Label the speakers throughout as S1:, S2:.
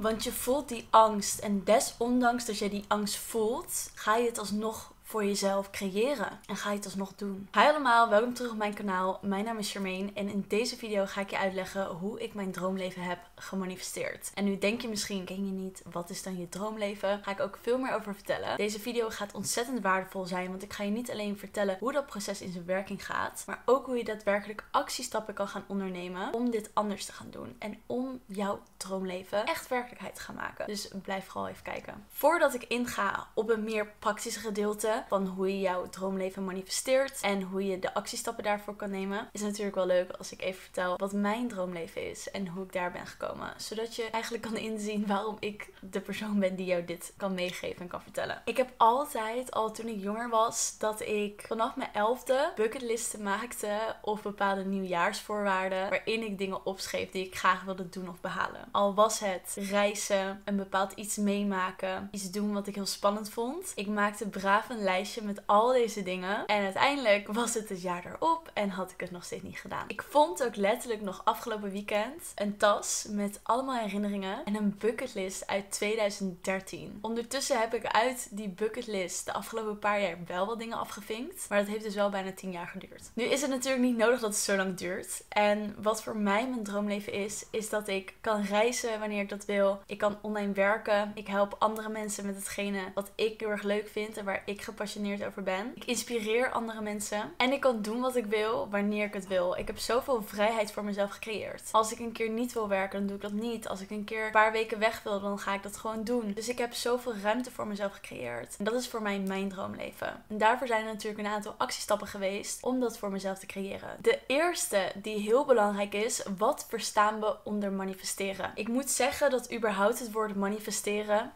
S1: Want je voelt die angst en desondanks dat je die angst voelt, ga je het alsnog voor jezelf creëren. En ga je het alsnog doen. Hi allemaal, welkom terug op mijn kanaal. Mijn naam is Charmaine en in deze video ga ik je uitleggen hoe ik mijn droomleven heb gemanifesteerd. En nu denk je misschien, ken je niet, wat is dan je droomleven? Ga ik ook veel meer over vertellen. Deze video gaat ontzettend waardevol zijn, want ik ga je niet alleen vertellen hoe dat proces in zijn werking gaat, maar ook hoe je daadwerkelijk actiestappen kan gaan ondernemen om dit anders te gaan doen. En om jouw droomleven echt werkelijkheid gaan maken. Dus blijf vooral even kijken. Voordat ik inga op een meer praktische gedeelte, van hoe je jouw droomleven manifesteert en hoe je de actiestappen daarvoor kan nemen, is het natuurlijk wel leuk als ik even vertel wat mijn droomleven is en hoe ik daar ben gekomen. Zodat je eigenlijk kan inzien waarom ik de persoon ben die jou dit kan meegeven en kan vertellen. Ik heb altijd, al toen ik jonger was, dat ik vanaf mijn elfde bucketlisten maakte of bepaalde nieuwjaarsvoorwaarden waarin ik dingen opschreef die ik graag wilde doen of behalen. Al was het reizen, een bepaald iets meemaken, iets doen wat ik heel spannend vond. Ik maakte braaf een lijstje met al deze dingen. En uiteindelijk was het het jaar erop en had ik het nog steeds niet gedaan. Ik vond ook letterlijk nog afgelopen weekend een tas met allemaal herinneringen en een bucketlist uit 2013. Ondertussen heb ik uit die bucketlist de afgelopen paar jaar wel wat dingen afgevinkt. Maar dat heeft dus wel bijna 10 jaar geduurd. Nu is het natuurlijk niet nodig dat het zo lang duurt. En wat voor mij mijn droomleven is, is dat ik kan reizen wanneer ik dat wil. Ik kan online werken. Ik help andere mensen met hetgene wat ik heel erg leuk vind en waar ik gepassioneerd over ben. Ik inspireer andere mensen. En ik kan doen wat ik wil wanneer ik het wil. Ik heb zoveel vrijheid voor mezelf gecreëerd. Als ik een keer niet wil werken, dan doe ik dat niet. Als ik een keer een paar weken weg wil, dan ga ik dat gewoon doen. Dus ik heb zoveel ruimte voor mezelf gecreëerd. En dat is voor mij mijn droomleven. En daarvoor zijn er natuurlijk een aantal actiestappen geweest om dat voor mezelf te creëren. De eerste die heel belangrijk is, wat verstaan we onder manifesteren? Ik moet zeggen dat überhaupt het woord manifesteren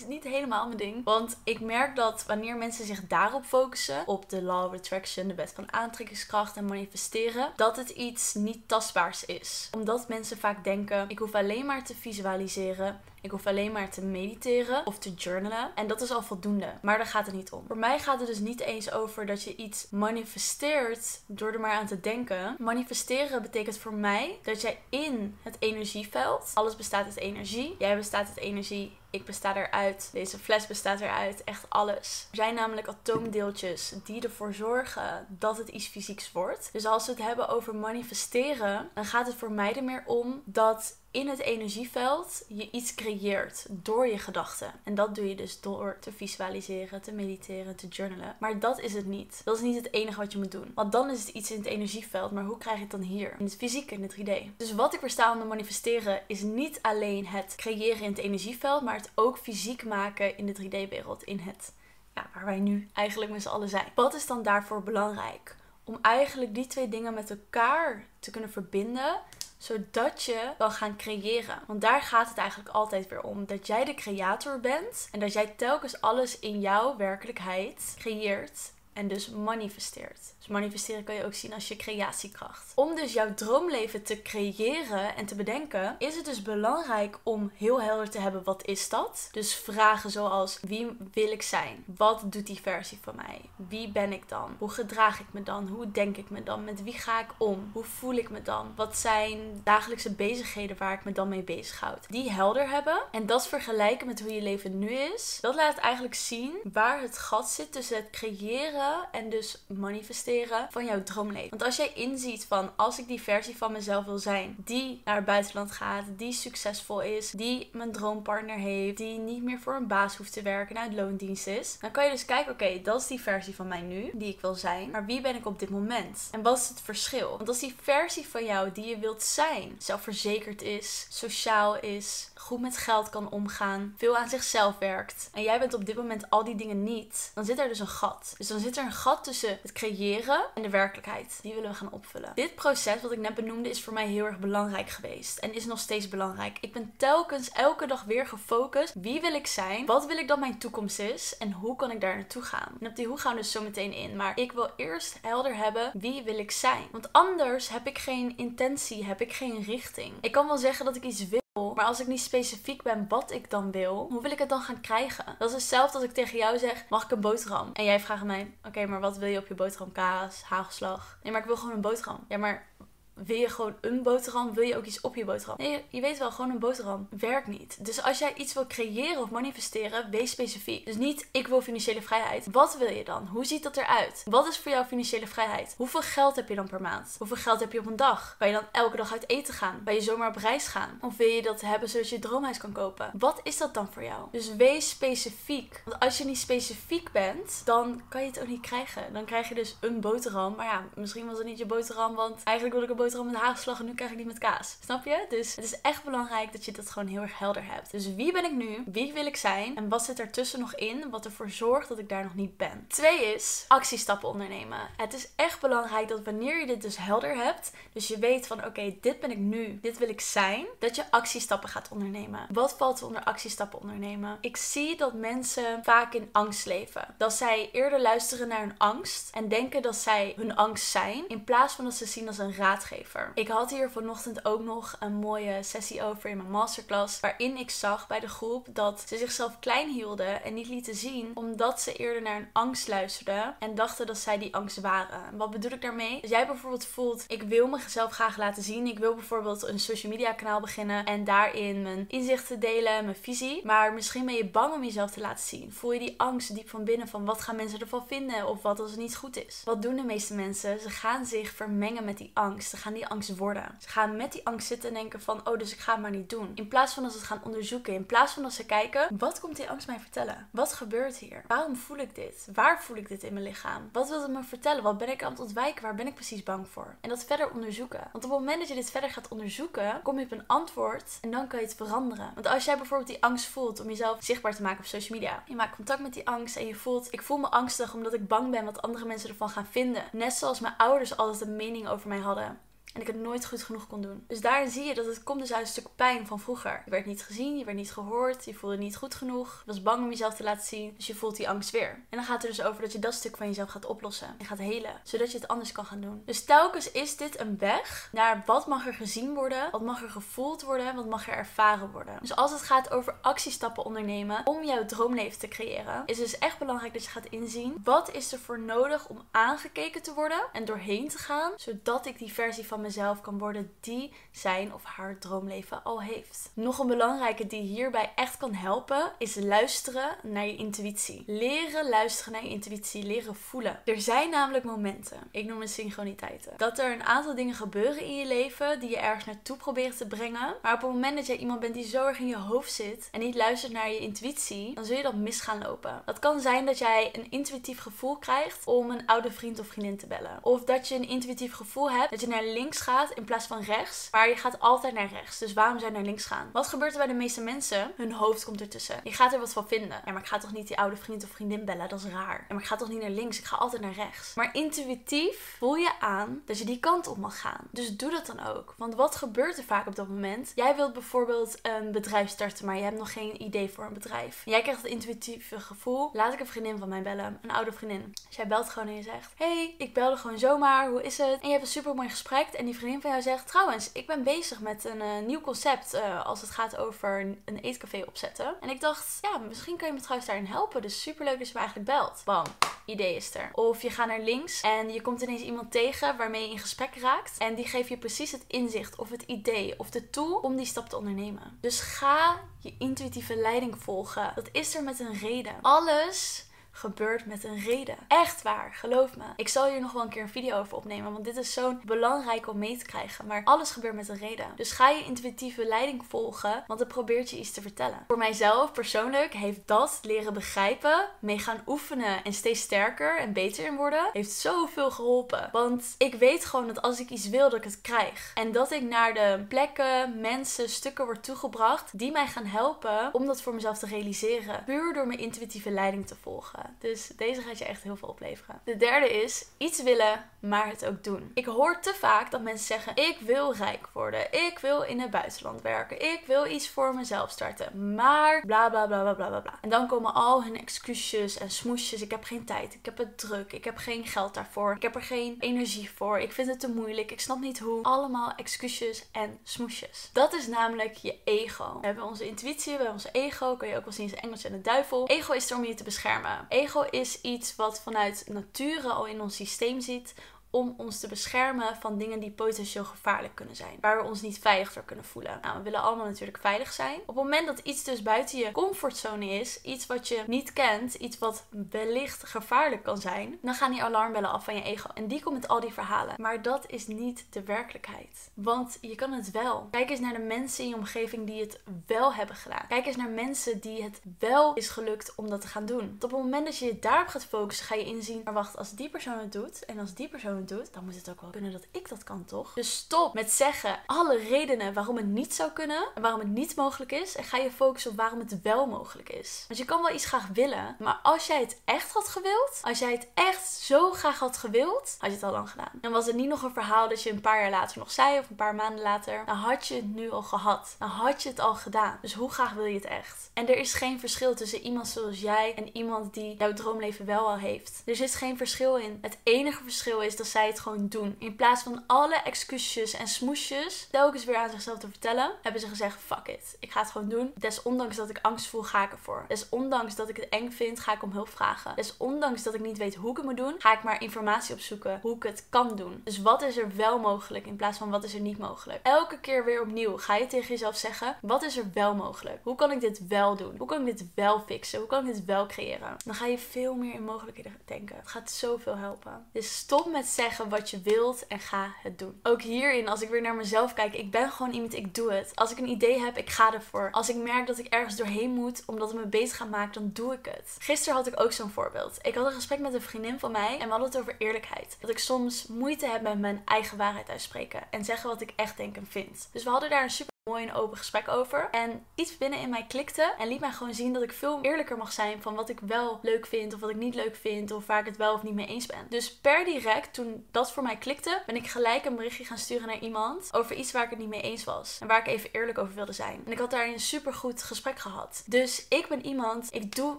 S1: is niet helemaal mijn ding. Want ik merk dat wanneer mensen zich daarop focussen, op de law of attraction, de wet van aantrekkingskracht en manifesteren, dat het iets niet tastbaars is. Omdat mensen vaak denken: ik hoef alleen maar te visualiseren. Ik hoef alleen maar te mediteren of te journalen. En dat is al voldoende. Maar daar gaat het niet om. Voor mij gaat het dus niet eens over dat je iets manifesteert door er maar aan te denken. Manifesteren betekent voor mij dat jij in het energieveld, alles bestaat uit energie. Jij bestaat uit energie. Ik besta eruit. Deze fles bestaat eruit. Echt alles. Er zijn namelijk atoomdeeltjes die ervoor zorgen dat het iets fysieks wordt. Dus als we het hebben over manifesteren, dan gaat het voor mij er meer om dat in het energieveld je iets creëert door je gedachten. En dat doe je dus door te visualiseren, te mediteren, te journalen. Maar dat is het niet. Dat is niet het enige wat je moet doen. Want dan is het iets in het energieveld. Maar hoe krijg je het dan hier? In het fysieke, in het 3D. Dus wat ik versta onder manifesteren is niet alleen het creëren in het energieveld, maar het ook fysiek maken in de 3D-wereld. In het, ja, waar wij nu eigenlijk met z'n allen zijn. Wat is dan daarvoor belangrijk? Om eigenlijk die twee dingen met elkaar te kunnen verbinden zodat je kan gaan creëren. Want daar gaat het eigenlijk altijd weer om. Dat jij de creator bent en dat jij telkens alles in jouw werkelijkheid creëert en dus manifesteert. Dus manifesteren kan je ook zien als je creatiekracht. Om dus jouw droomleven te creëren en te bedenken, is het dus belangrijk om heel helder te hebben wat is dat? Dus vragen zoals wie wil ik zijn? Wat doet die versie van mij? Wie ben ik dan? Hoe gedraag ik me dan? Hoe denk ik me dan? Met wie ga ik om? Hoe voel ik me dan? Wat zijn dagelijkse bezigheden waar ik me dan mee bezighoud? Die helder hebben en dat vergelijken met hoe je leven nu is. Dat laat eigenlijk zien waar het gat zit tussen het creëren en dus manifesteren van jouw droomleven. Want als jij inziet van als ik die versie van mezelf wil zijn, die naar het buitenland gaat, die succesvol is, die mijn droompartner heeft, die niet meer voor een baas hoeft te werken en uit loondienst is, dan kan je dus kijken, oké, dat is die versie van mij nu, die ik wil zijn. Maar wie ben ik op dit moment? En wat is het verschil? Want als die versie van jou die je wilt zijn, zelfverzekerd is, sociaal is, goed met geld kan omgaan, veel aan zichzelf werkt, en jij bent op dit moment al die dingen niet, dan zit er dus een gat. Dus dan zit er een gat tussen het creëren en de werkelijkheid. Die willen we gaan opvullen. Dit proces, wat ik net benoemde, is voor mij heel erg belangrijk geweest. En is nog steeds belangrijk. Ik ben telkens elke dag weer gefocust. Wie wil ik zijn? Wat wil ik dat mijn toekomst is? En hoe kan ik daar naartoe gaan? En op die hoe gaan we dus zo meteen in. Maar ik wil eerst helder hebben wie wil ik zijn. Want anders heb ik geen intentie, heb ik geen richting. Ik kan wel zeggen dat ik iets wil. Maar als ik niet specifiek ben wat ik dan wil, hoe wil ik het dan gaan krijgen? Dat is hetzelfde als ik tegen jou zeg: mag ik een boterham? En jij vraagt mij: oké, maar wat wil je op je boterham? Kaas, hagelslag? Nee, maar ik wil gewoon een boterham. Ja, maar wil je gewoon een boterham? Wil je ook iets op je boterham? Nee, je weet wel, gewoon een boterham werkt niet. Dus als jij iets wil creëren of manifesteren, wees specifiek. Dus niet ik wil financiële vrijheid. Wat wil je dan? Hoe ziet dat eruit? Wat is voor jou financiële vrijheid? Hoeveel geld heb je dan per maand? Hoeveel geld heb je op een dag? Kan je dan elke dag uit eten gaan? Kan je zomaar op reis gaan? Of wil je dat hebben zodat je droomhuis kan kopen? Wat is dat dan voor jou? Dus wees specifiek. Want als je niet specifiek bent, dan kan je het ook niet krijgen. Dan krijg je dus een boterham. Maar ja, misschien was het niet je boterham, want eigenlijk wilde ik een boterham met haagslag en nu krijg ik die met kaas. Snap je? Dus het is echt belangrijk dat je dat gewoon heel erg helder hebt. Dus wie ben ik nu? Wie wil ik zijn? En wat zit er tussen nog in wat ervoor zorgt dat ik daar nog niet ben? Twee is actiestappen ondernemen. Het is echt belangrijk dat wanneer je dit dus helder hebt, dus je weet van oké, dit ben ik nu, dit wil ik zijn, dat je actiestappen gaat ondernemen. Wat valt onder actiestappen ondernemen? Ik zie dat mensen vaak in angst leven. Dat zij eerder luisteren naar hun angst en denken dat zij hun angst zijn, in plaats van dat ze zien als een raadgever. Ik had hier vanochtend ook nog een mooie sessie over in mijn masterclass, waarin ik zag bij de groep dat ze zichzelf klein hielden en niet lieten zien, omdat ze eerder naar een angst luisterden en dachten dat zij die angst waren. Wat bedoel ik daarmee? Als jij bijvoorbeeld voelt, ik wil mezelf graag laten zien, ik wil bijvoorbeeld een social media kanaal beginnen en daarin mijn inzichten delen, mijn visie, maar misschien ben je bang om jezelf te laten zien. Voel je die angst diep van binnen van wat gaan mensen ervan vinden of wat als het niet goed is? Wat doen de meeste mensen? Ze gaan zich vermengen met die angst. Ze gaan die angst worden. Ze gaan met die angst zitten en denken van, oh, dus ik ga het maar niet doen. In plaats van dat ze het gaan onderzoeken, in plaats van dat ze kijken, wat komt die angst mij vertellen? Wat gebeurt hier? Waarom voel ik dit? Waar voel ik dit in mijn lichaam? Wat wil het me vertellen? Wat ben ik aan het ontwijken? Waar ben ik precies bang voor? En dat verder onderzoeken. Want op het moment dat je dit verder gaat onderzoeken, kom je op een antwoord en dan kan je het veranderen. Want als jij bijvoorbeeld die angst voelt om jezelf zichtbaar te maken op social media, je maakt contact met die angst en je voelt, ik voel me angstig omdat ik bang ben wat andere mensen ervan gaan vinden. Net zoals mijn ouders altijd een mening over mij hadden. En ik het nooit goed genoeg kon doen. Dus daarin zie je dat het komt dus uit een stuk pijn van vroeger. Je werd niet gezien, je werd niet gehoord, je voelde niet goed genoeg. Je was bang om jezelf te laten zien, dus je voelt die angst weer. En dan gaat het dus over dat je dat stuk van jezelf gaat oplossen. En gaat helen, zodat je het anders kan gaan doen. Dus telkens is dit een weg naar wat mag er gezien worden, wat mag er gevoeld worden, wat mag er ervaren worden. Dus als het gaat over actiestappen ondernemen om jouw droomleven te creëren, is het dus echt belangrijk dat je gaat inzien wat is er voor nodig om aangekeken te worden en doorheen te gaan, zodat ik die versie van mezelf kan worden die zijn of haar droomleven al heeft. Nog een belangrijke die hierbij echt kan helpen is luisteren naar je intuïtie. Leren luisteren naar je intuïtie, leren voelen. Er zijn namelijk momenten, ik noem het synchroniteiten, dat er een aantal dingen gebeuren in je leven die je ergens naartoe proberen te brengen. Maar op het moment dat jij iemand bent die zo erg in je hoofd zit en niet luistert naar je intuïtie, dan zul je dat mis gaan lopen. Dat kan zijn dat jij een intuïtief gevoel krijgt om een oude vriend of vriendin te bellen. Of dat je een intuïtief gevoel hebt dat je naar links gaat in plaats van rechts. Maar je gaat altijd naar rechts. Dus waarom zou je naar links gaan? Wat gebeurt er bij de meeste mensen? Hun hoofd komt ertussen. Je gaat er wat van vinden. Ja, maar ik ga toch niet die oude vriend of vriendin bellen? Dat is raar. Ja, maar ik ga toch niet naar links? Ik ga altijd naar rechts. Maar intuïtief voel je aan dat je die kant op mag gaan. Dus doe dat dan ook. Want wat gebeurt er vaak op dat moment? Jij wilt bijvoorbeeld een bedrijf starten, maar je hebt nog geen idee voor een bedrijf. jij krijgt het intuïtieve gevoel. Laat ik een vriendin van mij bellen. Een oude vriendin. Dus jij belt gewoon en je zegt: Hey, ik belde gewoon zomaar. Hoe is het? En je hebt een super mooi gesprek. En die vriendin van jou zegt: Trouwens, ik ben bezig met een uh, nieuw concept uh, als het gaat over een eetcafé opzetten. En ik dacht: Ja, misschien kan je me trouwens daarin helpen. Dus super leuk dat je me eigenlijk belt. Bam, idee is er. Of je gaat naar links en je komt ineens iemand tegen waarmee je in gesprek raakt. En die geeft je precies het inzicht of het idee of de tool om die stap te ondernemen. Dus ga je intuïtieve leiding volgen. Dat is er met een reden. Alles gebeurt met een reden. Echt waar, geloof me. Ik zal hier nog wel een keer een video over opnemen, want dit is zo belangrijk om mee te krijgen. Maar alles gebeurt met een reden. Dus ga je intuïtieve leiding volgen, want het probeert je iets te vertellen. Voor mijzelf persoonlijk heeft dat leren begrijpen, mee gaan oefenen en steeds sterker en beter in worden, heeft zoveel geholpen. Want ik weet gewoon dat als ik iets wil, dat ik het krijg. En dat ik naar de plekken, mensen, stukken word toegebracht die mij gaan helpen om dat voor mezelf te realiseren. Puur door mijn intuïtieve leiding te volgen. Dus deze gaat je echt heel veel opleveren. De derde is iets willen, maar het ook doen. Ik hoor te vaak dat mensen zeggen: Ik wil rijk worden. Ik wil in het buitenland werken. Ik wil iets voor mezelf starten. Maar bla bla bla bla bla bla. En dan komen al hun excuses en smoesjes. Ik heb geen tijd. Ik heb het druk. Ik heb geen geld daarvoor. Ik heb er geen energie voor. Ik vind het te moeilijk. Ik snap niet hoe. Allemaal excuses en smoesjes. Dat is namelijk je ego. We hebben onze intuïtie, we hebben onze ego. Kun je ook wel zien in Engels en de duivel. Ego is er om je te beschermen ego is iets wat vanuit nature al in ons systeem zit om ons te beschermen van dingen die potentieel gevaarlijk kunnen zijn. Waar we ons niet veilig door kunnen voelen. Nou, we willen allemaal natuurlijk veilig zijn. Op het moment dat iets dus buiten je comfortzone is, iets wat je niet kent, iets wat wellicht gevaarlijk kan zijn, dan gaan die alarmbellen af van je ego. En die komt met al die verhalen. Maar dat is niet de werkelijkheid. Want je kan het wel. Kijk eens naar de mensen in je omgeving die het wel hebben gedaan. Kijk eens naar mensen die het wel is gelukt om dat te gaan doen. op het moment dat je je daarop gaat focussen, ga je inzien, maar wacht, als die persoon het doet en als die persoon doet, dan moet het ook wel kunnen dat ik dat kan, toch? Dus stop met zeggen alle redenen waarom het niet zou kunnen en waarom het niet mogelijk is en ga je focussen op waarom het wel mogelijk is. Want je kan wel iets graag willen, maar als jij het echt had gewild, als jij het echt zo graag had gewild, had je het al lang gedaan. En was het niet nog een verhaal dat je een paar jaar later nog zei of een paar maanden later, dan had je het nu al gehad. Dan had je het al gedaan. Dus hoe graag wil je het echt? En er is geen verschil tussen iemand zoals jij en iemand die jouw droomleven wel al heeft. Er zit geen verschil in. Het enige verschil is dat zij het gewoon doen. In plaats van alle excuses en smoesjes telkens weer aan zichzelf te vertellen, hebben ze gezegd: fuck it. Ik ga het gewoon doen. Desondanks dat ik angst voel, ga ik ervoor. Desondanks dat ik het eng vind, ga ik om hulp vragen. Desondanks dat ik niet weet hoe ik het moet doen, ga ik maar informatie opzoeken hoe ik het kan doen. Dus wat is er wel mogelijk in plaats van wat is er niet mogelijk? Elke keer weer opnieuw ga je tegen jezelf zeggen: wat is er wel mogelijk? Hoe kan ik dit wel doen? Hoe kan ik dit wel fixen? Hoe kan ik dit wel creëren? Dan ga je veel meer in mogelijkheden denken. Het gaat zoveel helpen. Dus stop met zeggen wat je wilt en ga het doen. Ook hierin, als ik weer naar mezelf kijk, ik ben gewoon iemand, ik doe het. Als ik een idee heb, ik ga ervoor. Als ik merk dat ik ergens doorheen moet omdat het me bezig gaat maken, dan doe ik het. Gisteren had ik ook zo'n voorbeeld. Ik had een gesprek met een vriendin van mij en we hadden het over eerlijkheid. Dat ik soms moeite heb met mijn eigen waarheid uitspreken en zeggen wat ik echt denk en vind. Dus we hadden daar een super mooi en open gesprek over. En iets binnen in mij klikte en liet mij gewoon zien dat ik veel eerlijker mag zijn van wat ik wel leuk vind of wat ik niet leuk vind of waar ik het wel of niet mee eens ben. Dus per direct, toen dat voor mij klikte, ben ik gelijk een berichtje gaan sturen naar iemand over iets waar ik het niet mee eens was. En waar ik even eerlijk over wilde zijn. En ik had daar een super goed gesprek gehad. Dus ik ben iemand, ik doe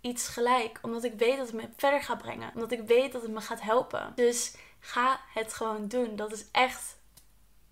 S1: iets gelijk omdat ik weet dat het me verder gaat brengen. Omdat ik weet dat het me gaat helpen. Dus ga het gewoon doen. Dat is echt,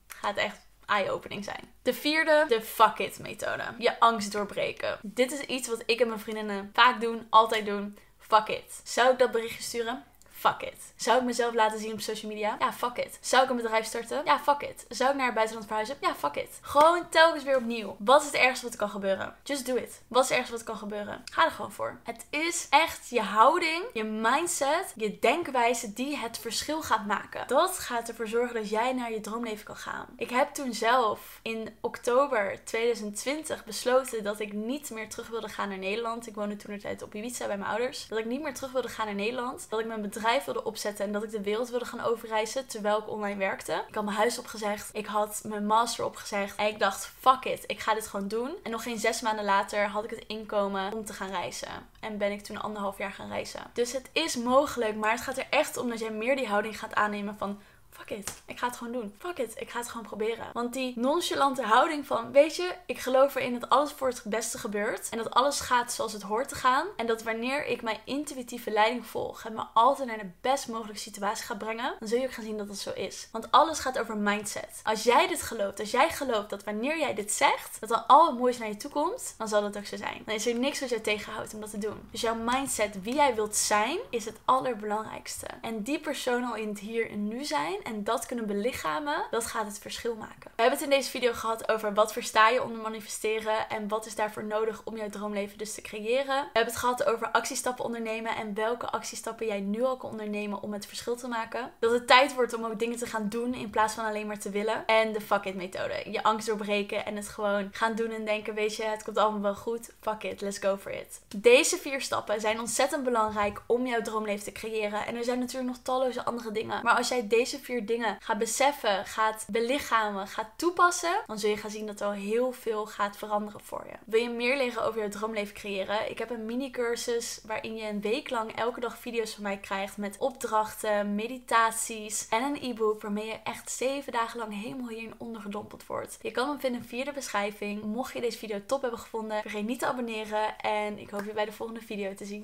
S1: gaat echt eye-opening zijn. De vierde, de fuck it methode. Je angst doorbreken. Dit is iets wat ik en mijn vriendinnen vaak doen, altijd doen. Fuck it. Zou ik dat berichtje sturen? Fuck it. Zou ik mezelf laten zien op social media? Ja, fuck it. Zou ik een bedrijf starten? Ja, fuck it. Zou ik naar het buitenland verhuizen? Ja, fuck it. Gewoon telkens weer opnieuw. Wat is het ergste wat kan gebeuren? Just do it. Wat is het ergste wat kan gebeuren? Ga er gewoon voor. Het is echt je houding, je mindset, je denkwijze die het verschil gaat maken. Dat gaat ervoor zorgen dat jij naar je droomleven kan gaan. Ik heb toen zelf in oktober 2020 besloten dat ik niet meer terug wilde gaan naar Nederland. Ik woonde toen tijd op Ibiza bij mijn ouders. Dat ik niet meer terug wilde gaan naar Nederland. Dat ik mijn bedrijf wilde opzetten en dat ik de wereld wilde gaan overreizen terwijl ik online werkte. Ik had mijn huis opgezegd, ik had mijn master opgezegd en ik dacht, fuck it, ik ga dit gewoon doen. En nog geen zes maanden later had ik het inkomen om te gaan reizen. En ben ik toen anderhalf jaar gaan reizen. Dus het is mogelijk, maar het gaat er echt om dat jij meer die houding gaat aannemen van fuck it, ik ga het gewoon doen. Fuck it, ik ga het gewoon proberen. Want die nonchalante houding van, weet je, ik geloof erin dat alles voor het beste gebeurt. En dat alles gaat zoals het hoort te gaan. En dat wanneer ik mijn intuïtieve leiding volg, het me altijd naar de best mogelijke situatie gaat brengen, dan zul je ook gaan zien dat dat zo is. Want alles gaat over mindset. Als jij dit gelooft, als jij gelooft dat wanneer jij dit zegt, dat dan al het moois naar je toe komt, dan zal dat ook zo zijn. Dan is er niks wat je tegenhoudt om dat te doen. Dus jouw mindset, wie jij wilt zijn, is het allerbelangrijkste. En die persoon al in het hier en nu zijn en dat kunnen belichamen, dat gaat het verschil maken. We hebben het in deze video gehad over wat versta je onder manifesteren en wat is daarvoor nodig om jouw droomleven dus te creëren. We hebben het gehad over actiestappen ondernemen en welke actiestappen jij nu al kan ondernemen om het verschil te maken. Dat het tijd wordt om ook dingen te gaan doen in plaats van alleen maar te willen. En de fuck it methode. Je angst doorbreken en het gewoon gaan doen en denken, weet je, het komt allemaal wel goed. Fuck it, let's go for it. Deze vier stappen zijn ontzettend belangrijk om jouw droomleven te creëren. En er zijn natuurlijk nog talloze andere dingen. Maar als jij deze vier dingen gaat beseffen, gaat belichamen, gaat toepassen, dan zul je gaan zien dat er al heel veel gaat veranderen voor je. Wil je meer leren over je droomleven creëren? Ik heb een mini cursus waarin je een week lang elke dag video's van mij krijgt met opdrachten, meditaties en een e-book waarmee je echt zeven dagen lang helemaal hierin ondergedompeld wordt. Je kan hem vinden via de beschrijving. Mocht je deze video top hebben gevonden, vergeet niet te abonneren en ik hoop je bij de volgende video te zien.